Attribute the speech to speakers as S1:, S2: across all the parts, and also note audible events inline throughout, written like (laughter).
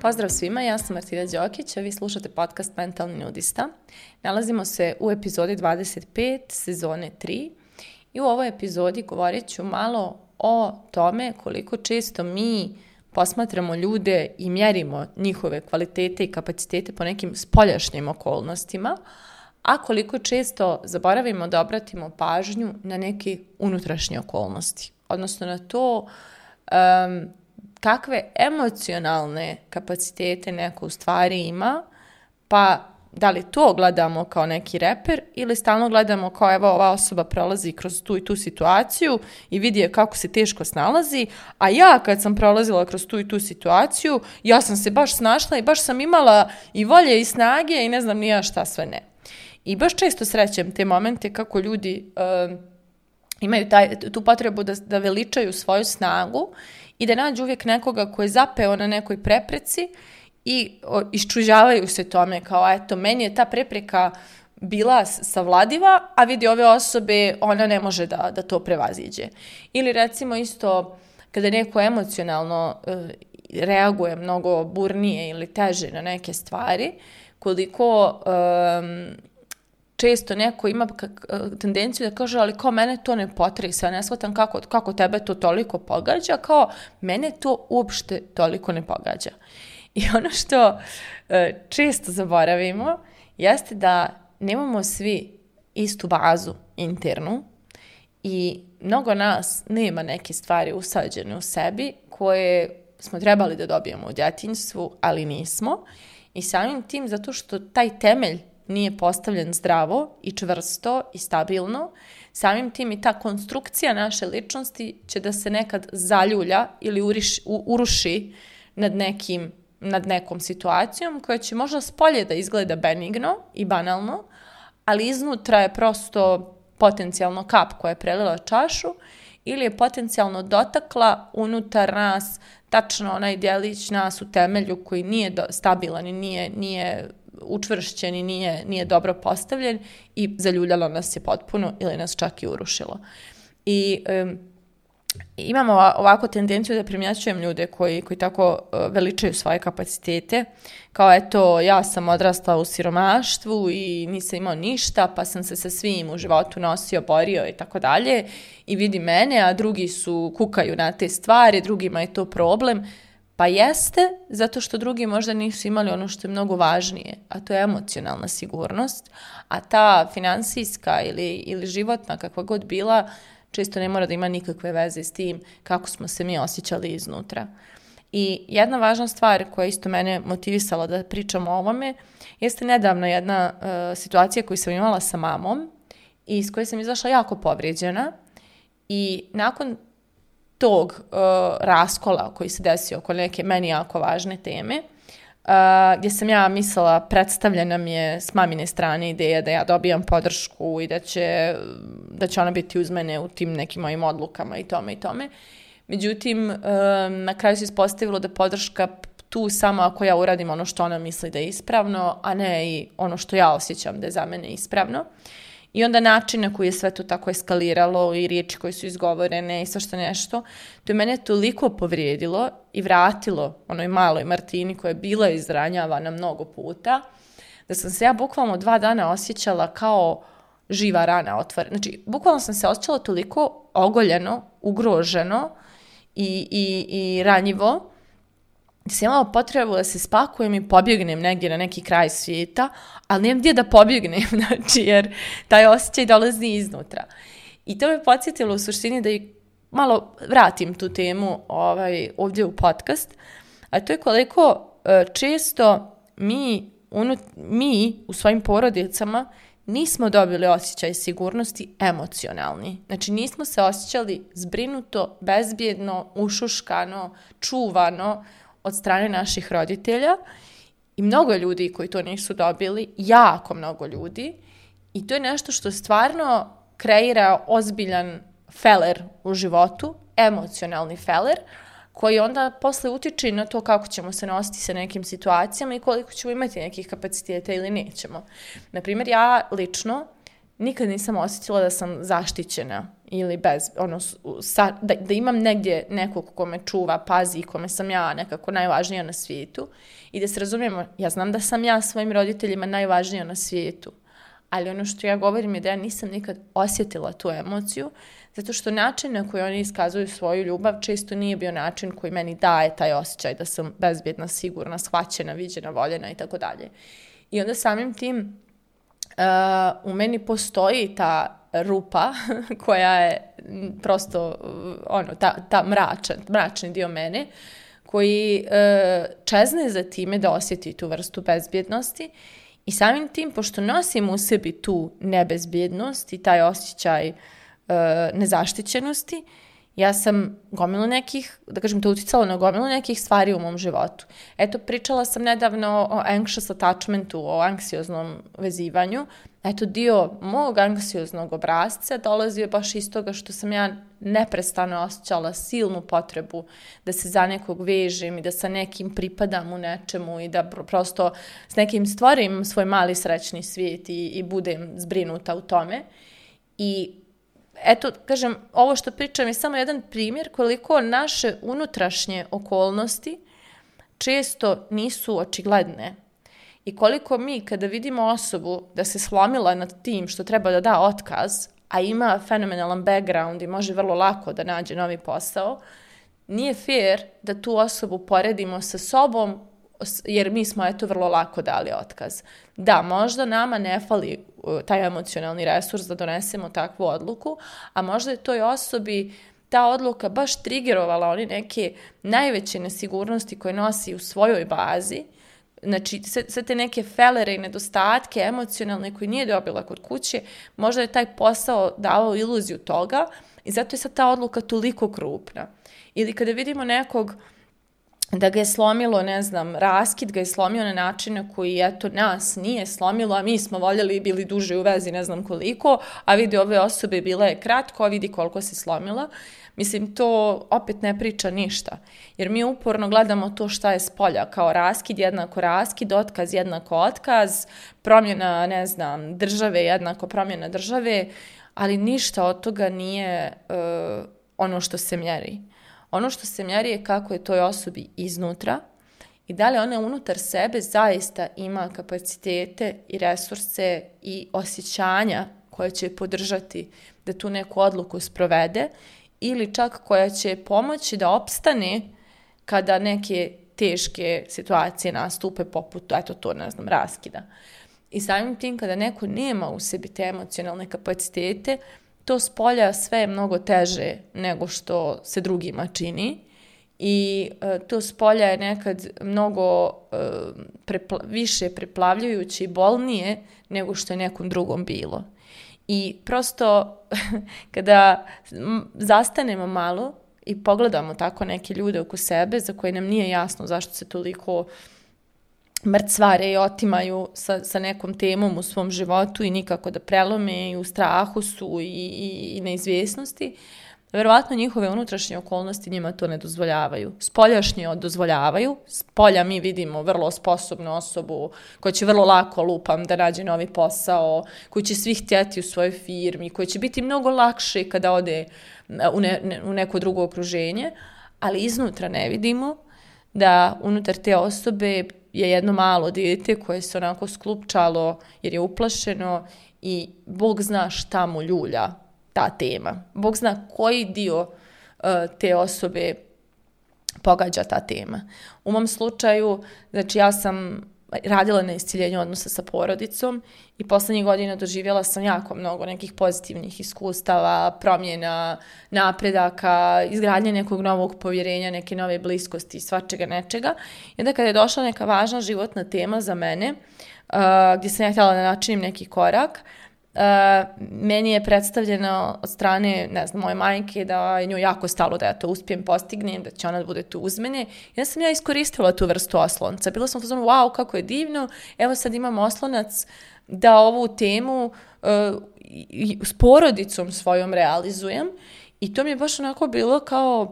S1: Pozdrav svima, ja sam Martina Đokić, a vi slušate podcast Mentalni nudista. Nalazimo se u epizodi 25 sezone 3 i u ovoj epizodi govorit ću malo o tome koliko često mi posmatramo ljude i mjerimo njihove kvalitete i kapacitete po nekim spoljašnjim okolnostima, a koliko često zaboravimo da obratimo pažnju na neke unutrašnje okolnosti, odnosno na to um, kakve emocionalne kapacitete neko u stvari ima, pa da li to gledamo kao neki reper ili stalno gledamo kao evo ova osoba prolazi kroz tu i tu situaciju i vidi je kako se teško snalazi, a ja kad sam prolazila kroz tu i tu situaciju, ja sam se baš snašla i baš sam imala i volje i snage i ne znam nija šta sve ne. I baš često srećem te momente kako ljudi uh, imaju taj, tu potrebu da, da veličaju svoju snagu i da nađu uvijek nekoga ko je zapeo na nekoj prepreci i o, iščužavaju se tome kao eto meni je ta prepreka bila savladiva, a vidi ove osobe ona ne može da, da to prevaziđe. Ili recimo isto kada neko emocionalno e, reaguje mnogo burnije ili teže na neke stvari, koliko e, često neko ima tendenciju da kaže, ali kao mene to ne potresa, ne shvatam kako, kako tebe to toliko pogađa, kao mene to uopšte toliko ne pogađa. I (laughs) ono što e, često zaboravimo jeste da nemamo svi istu bazu internu i mnogo nas nema neke stvari usađene u sebi koje smo trebali da dobijemo u djetinjstvu, ali nismo. I samim tim, zato što taj temelj nije postavljen zdravo i čvrsto i stabilno, samim tim i ta konstrukcija naše ličnosti će da se nekad zaljulja ili uriš, u, uruši nad nekim nad nekom situacijom koja će možda spolje da izgleda benigno i banalno, ali iznutra je prosto potencijalno kap koja je prelila čašu ili je potencijalno dotakla unutar nas tačno onaj djelić nas u temelju koji nije do, stabilan i nije, nije učvršćen i nije, nije dobro postavljen i zaljuljalo nas je potpuno ili nas čak i urušilo. I um, imamo ovako tendenciju da primjećujem ljude koji, koji tako uh, veličaju svoje kapacitete, kao eto, ja sam odrastao u siromaštvu i nisam imao ništa, pa sam se sa svim u životu nosio, borio i tako dalje, i vidi mene, a drugi su, kukaju na te stvari, drugima je to problem, Pa jeste, zato što drugi možda nisu imali ono što je mnogo važnije, a to je emocionalna sigurnost, a ta finansijska ili, ili životna, kakva god bila, često ne mora da ima nikakve veze s tim kako smo se mi osjećali iznutra. I jedna važna stvar koja isto mene motivisala da pričam o ovome, jeste nedavno jedna uh, situacija koju sam imala sa mamom i iz koje sam izašla jako povrijeđena i nakon tog uh, raskola koji se desio oko neke meni jako važne teme, uh, gdje sam ja mislila, predstavljena mi je s mamine strane ideja da ja dobijam podršku i da će, da će ona biti uz mene u tim nekim mojim odlukama i tome i tome. Međutim, uh, na kraju se ispostavilo da podrška tu samo ako ja uradim ono što ona misli da je ispravno, a ne i ono što ja osjećam da je za mene ispravno. Uh, I onda način na koji je sve to tako eskaliralo i riječi koje su izgovorene i svašta nešto, to je mene toliko povrijedilo i vratilo onoj maloj Martini koja je bila izranjavana mnogo puta, da sam se ja bukvalno dva dana osjećala kao živa rana otvorena. Znači, bukvalno sam se osjećala toliko ogoljeno, ugroženo i, i, i ranjivo, sam imala potrebu da se spakujem i pobjegnem negdje na neki kraj svijeta, ali nemam gdje da pobjegnem, (laughs) znači, jer taj osjećaj dolazi iznutra. I to me podsjetilo u suštini da i malo vratim tu temu ovaj, ovdje u podcast, a to je koliko uh, često mi, unut, mi u svojim porodicama nismo dobili osjećaj sigurnosti emocionalni. Znači nismo se osjećali zbrinuto, bezbjedno, ušuškano, čuvano, od strane naših roditelja i mnogo ljudi koji to nisu dobili, jako mnogo ljudi i to je nešto što stvarno kreira ozbiljan feler u životu, emocionalni feler, koji onda posle utiče na to kako ćemo se nositi sa nekim situacijama i koliko ćemo imati nekih kapaciteta ili nećemo. Naprimjer, ja lično nikad nisam osjetila da sam zaštićena ili bez, ono, sa, da, da imam negdje nekog ko me čuva, pazi i kome sam ja nekako najvažnija na svijetu. I da se razumijemo, ja znam da sam ja svojim roditeljima najvažnija na svijetu, ali ono što ja govorim je da ja nisam nikad osjetila tu emociju, zato što način na koji oni iskazuju svoju ljubav često nije bio način koji meni daje taj osjećaj da sam bezbjedna, sigurna, shvaćena, viđena, voljena i tako dalje. I onda samim tim uh, u meni postoji ta rupa (laughs) koja je prosto ono, ta, ta mračan, mračni dio mene koji uh, čezne za time da osjeti tu vrstu bezbjednosti i samim tim, pošto nosim u sebi tu nebezbjednost i taj osjećaj uh, nezaštićenosti, ja sam gomilu nekih, da kažem, to uticalo na gomilu nekih stvari u mom životu. Eto, pričala sam nedavno o anxious attachmentu, o anksioznom vezivanju. Eto, dio mog anksioznog obrazca dolazio je baš iz toga što sam ja neprestano osjećala silnu potrebu da se za nekog vežem i da sa nekim pripadam u nečemu i da prosto s nekim stvorim svoj mali srećni svijet i, i budem zbrinuta u tome. I eto, kažem, ovo što pričam je samo jedan primjer koliko naše unutrašnje okolnosti često nisu očigledne. I koliko mi kada vidimo osobu da se slomila nad tim što treba da da otkaz, a ima fenomenalan background i može vrlo lako da nađe novi posao, nije fair da tu osobu poredimo sa sobom jer mi smo eto vrlo lako dali otkaz. Da, možda nama ne fali taj emocionalni resurs da donesemo takvu odluku, a možda je toj osobi ta odluka baš trigerovala oni neke najveće nesigurnosti koje nosi u svojoj bazi, znači sve, sve te neke felere i nedostatke emocionalne koje nije dobila kod kuće, možda je taj posao davao iluziju toga i zato je sad ta odluka toliko krupna. Ili kada vidimo nekog da ga je slomilo, ne znam, raskid ga je slomio na način na koji, eto, nas nije slomilo, a mi smo voljeli i bili duže u vezi, ne znam koliko, a vidi ove osobe bila je kratko, a vidi koliko se slomila. Mislim, to opet ne priča ništa, jer mi uporno gledamo to šta je s polja, kao raskid jednako raskid, otkaz jednako otkaz, promjena, ne znam, države jednako promjena države, ali ništa od toga nije uh, ono što se mjeri. Ono što se mjeri je kako je toj osobi iznutra i da li ona unutar sebe zaista ima kapacitete i resurse i osjećanja koje će podržati da tu neku odluku sprovede ili čak koja će pomoći da opstane kada neke teške situacije nastupe poput, eto to, ne znam, raskida. I samim tim kada neko nema u sebi te emocionalne kapacitete, to s polja sve je mnogo teže nego što se drugima čini i e, to s polja je nekad mnogo e, prepla više preplavljujuće i bolnije nego što je nekom drugom bilo. I prosto (laughs) kada zastanemo malo i pogledamo tako neke ljude oko sebe za koje nam nije jasno zašto se toliko uh, mrcvare i otimaju sa, sa nekom temom u svom životu i nikako da prelome i u strahu su i, i, i neizvjesnosti, verovatno njihove unutrašnje okolnosti njima to ne dozvoljavaju. Spoljašnje dozvoljavaju. Spolja mi vidimo vrlo sposobnu osobu koja će vrlo lako lupam da nađe novi posao, koji će svih htjeti u svojoj firmi, koji će biti mnogo lakše kada ode u, ne, ne, u neko drugo okruženje, ali iznutra ne vidimo da unutar te osobe je jedno malo dijete koje se onako sklupčalo jer je uplašeno i Bog zna šta mu ljulja ta tema. Bog zna koji dio uh, te osobe pogađa ta tema. U mom slučaju, znači ja sam radila na isciljenju odnosa sa porodicom i poslednjih godina doživjela sam jako mnogo nekih pozitivnih iskustava, promjena, napredaka, izgradnje nekog novog povjerenja, neke nove bliskosti i svačega nečega. I onda kada je došla neka važna životna tema za mene, uh, gdje sam ja htjela da načinim neki korak, uh, Uh, meni je predstavljeno od strane, ne znam, moje majke da je njoj jako stalo da ja to uspijem postignem, da će ona da bude tu uz mene. I onda sam ja iskoristila tu vrstu oslonca. Bila sam u fazonu, wow, kako je divno, evo sad imam oslonac da ovu temu uh, i, s porodicom svojom realizujem. I to mi je baš onako bilo kao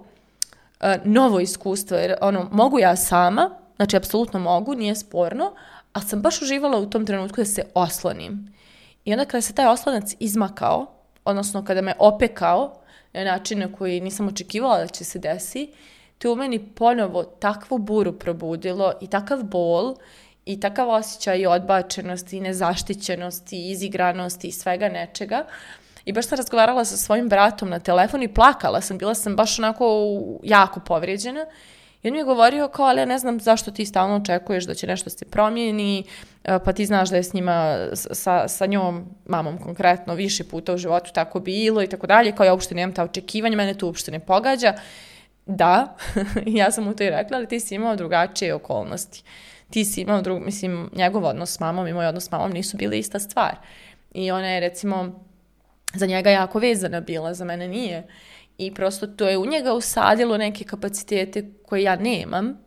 S1: uh, novo iskustvo, jer ono, mogu ja sama, znači apsolutno mogu, nije sporno, ali sam baš uživala u tom trenutku da se oslonim I onda kada se taj oslonac izmakao, odnosno kada me opekao na način na koji nisam očekivala da će se desi, to u meni ponovo takvu buru probudilo i takav bol i takav osjećaj odbačenosti i nezaštićenosti i izigranosti i svega nečega. I baš sam razgovarala sa svojim bratom na telefon i plakala sam, bila sam baš onako jako povrijeđena. I on mi je govorio kao, ali ja ne znam zašto ti stalno očekuješ da će nešto se promijeni, e, pa ti znaš da je s njima, sa, sa njom, mamom konkretno, više puta u životu tako bilo i tako dalje, kao ja uopšte nemam ta očekivanja, mene to uopšte ne pogađa. Da, (laughs) ja sam mu to i rekla, ali ti si imao drugačije okolnosti. Ti si imao drug, mislim, njegov odnos s mamom i moj odnos s mamom nisu bili ista stvar. I ona je, recimo, za njega jako vezana bila, za mene nije. I prosto to je u njega usadilo neke kapacitete koje ja nemam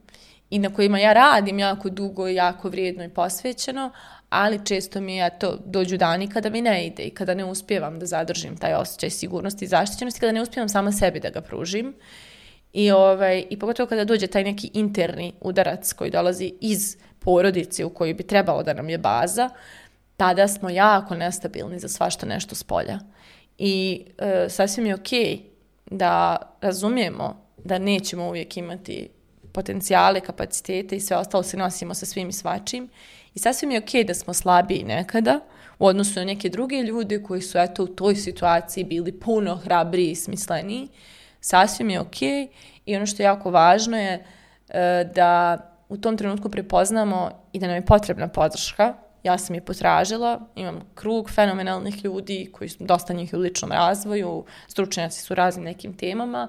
S1: i na kojima ja radim jako dugo, jako vrijedno i posvećeno, ali često mi je to dođu dani kada mi ne ide i kada ne uspijevam da zadržim taj osjećaj sigurnosti i zaštićenosti, kada ne uspijevam sama sebi da ga pružim. I, ovaj, I pogotovo kada dođe taj neki interni udarac koji dolazi iz porodice u kojoj bi trebalo da nam je baza, tada smo jako nestabilni za svašta nešto s polja. I e, sasvim je okej okay da razumijemo da nećemo uvijek imati potencijale, kapacitete i sve ostalo se nosimo sa svim i svačim. I sasvim je okej okay da smo slabiji nekada u odnosu na neke druge ljude koji su eto u toj situaciji bili puno hrabriji i smisleniji. Sasvim je okej okay. i ono što je jako važno je e, da u tom trenutku prepoznamo i da nam je potrebna podrška. Ja sam je potražila, imam krug fenomenalnih ljudi koji su dosta njih u ličnom razvoju, stručnjaci su raznim nekim temama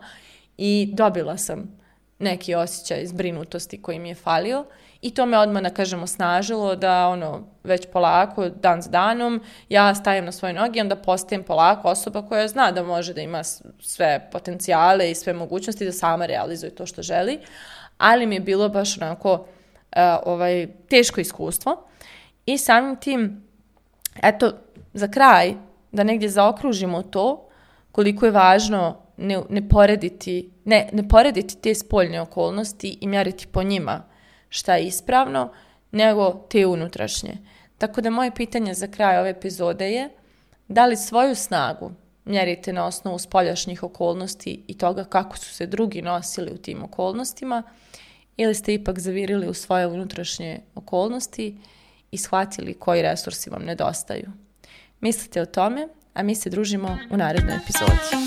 S1: i dobila sam neki osjećaj zbrinutosti koji mi je falio i to me odmah, da kažemo, snažilo da ono, već polako, dan s danom, ja stajem na svoje noge i onda postajem polako osoba koja zna da može da ima sve potencijale i sve mogućnosti da sama realizuje to što želi, ali mi je bilo baš onako uh, ovaj, teško iskustvo i samim tim, eto, za kraj, da negdje zaokružimo to, koliko je važno ne, ne, porediti, ne, ne porediti te spoljne okolnosti i mjeriti po njima šta je ispravno, nego te unutrašnje. Tako da moje pitanje za kraj ove epizode je da li svoju snagu mjerite na osnovu spoljašnjih okolnosti i toga kako su se drugi nosili u tim okolnostima ili ste ipak zavirili u svoje unutrašnje okolnosti i shvatili koji resursi vam nedostaju. Mislite o tome, a mi se družimo u narednoj epizodi.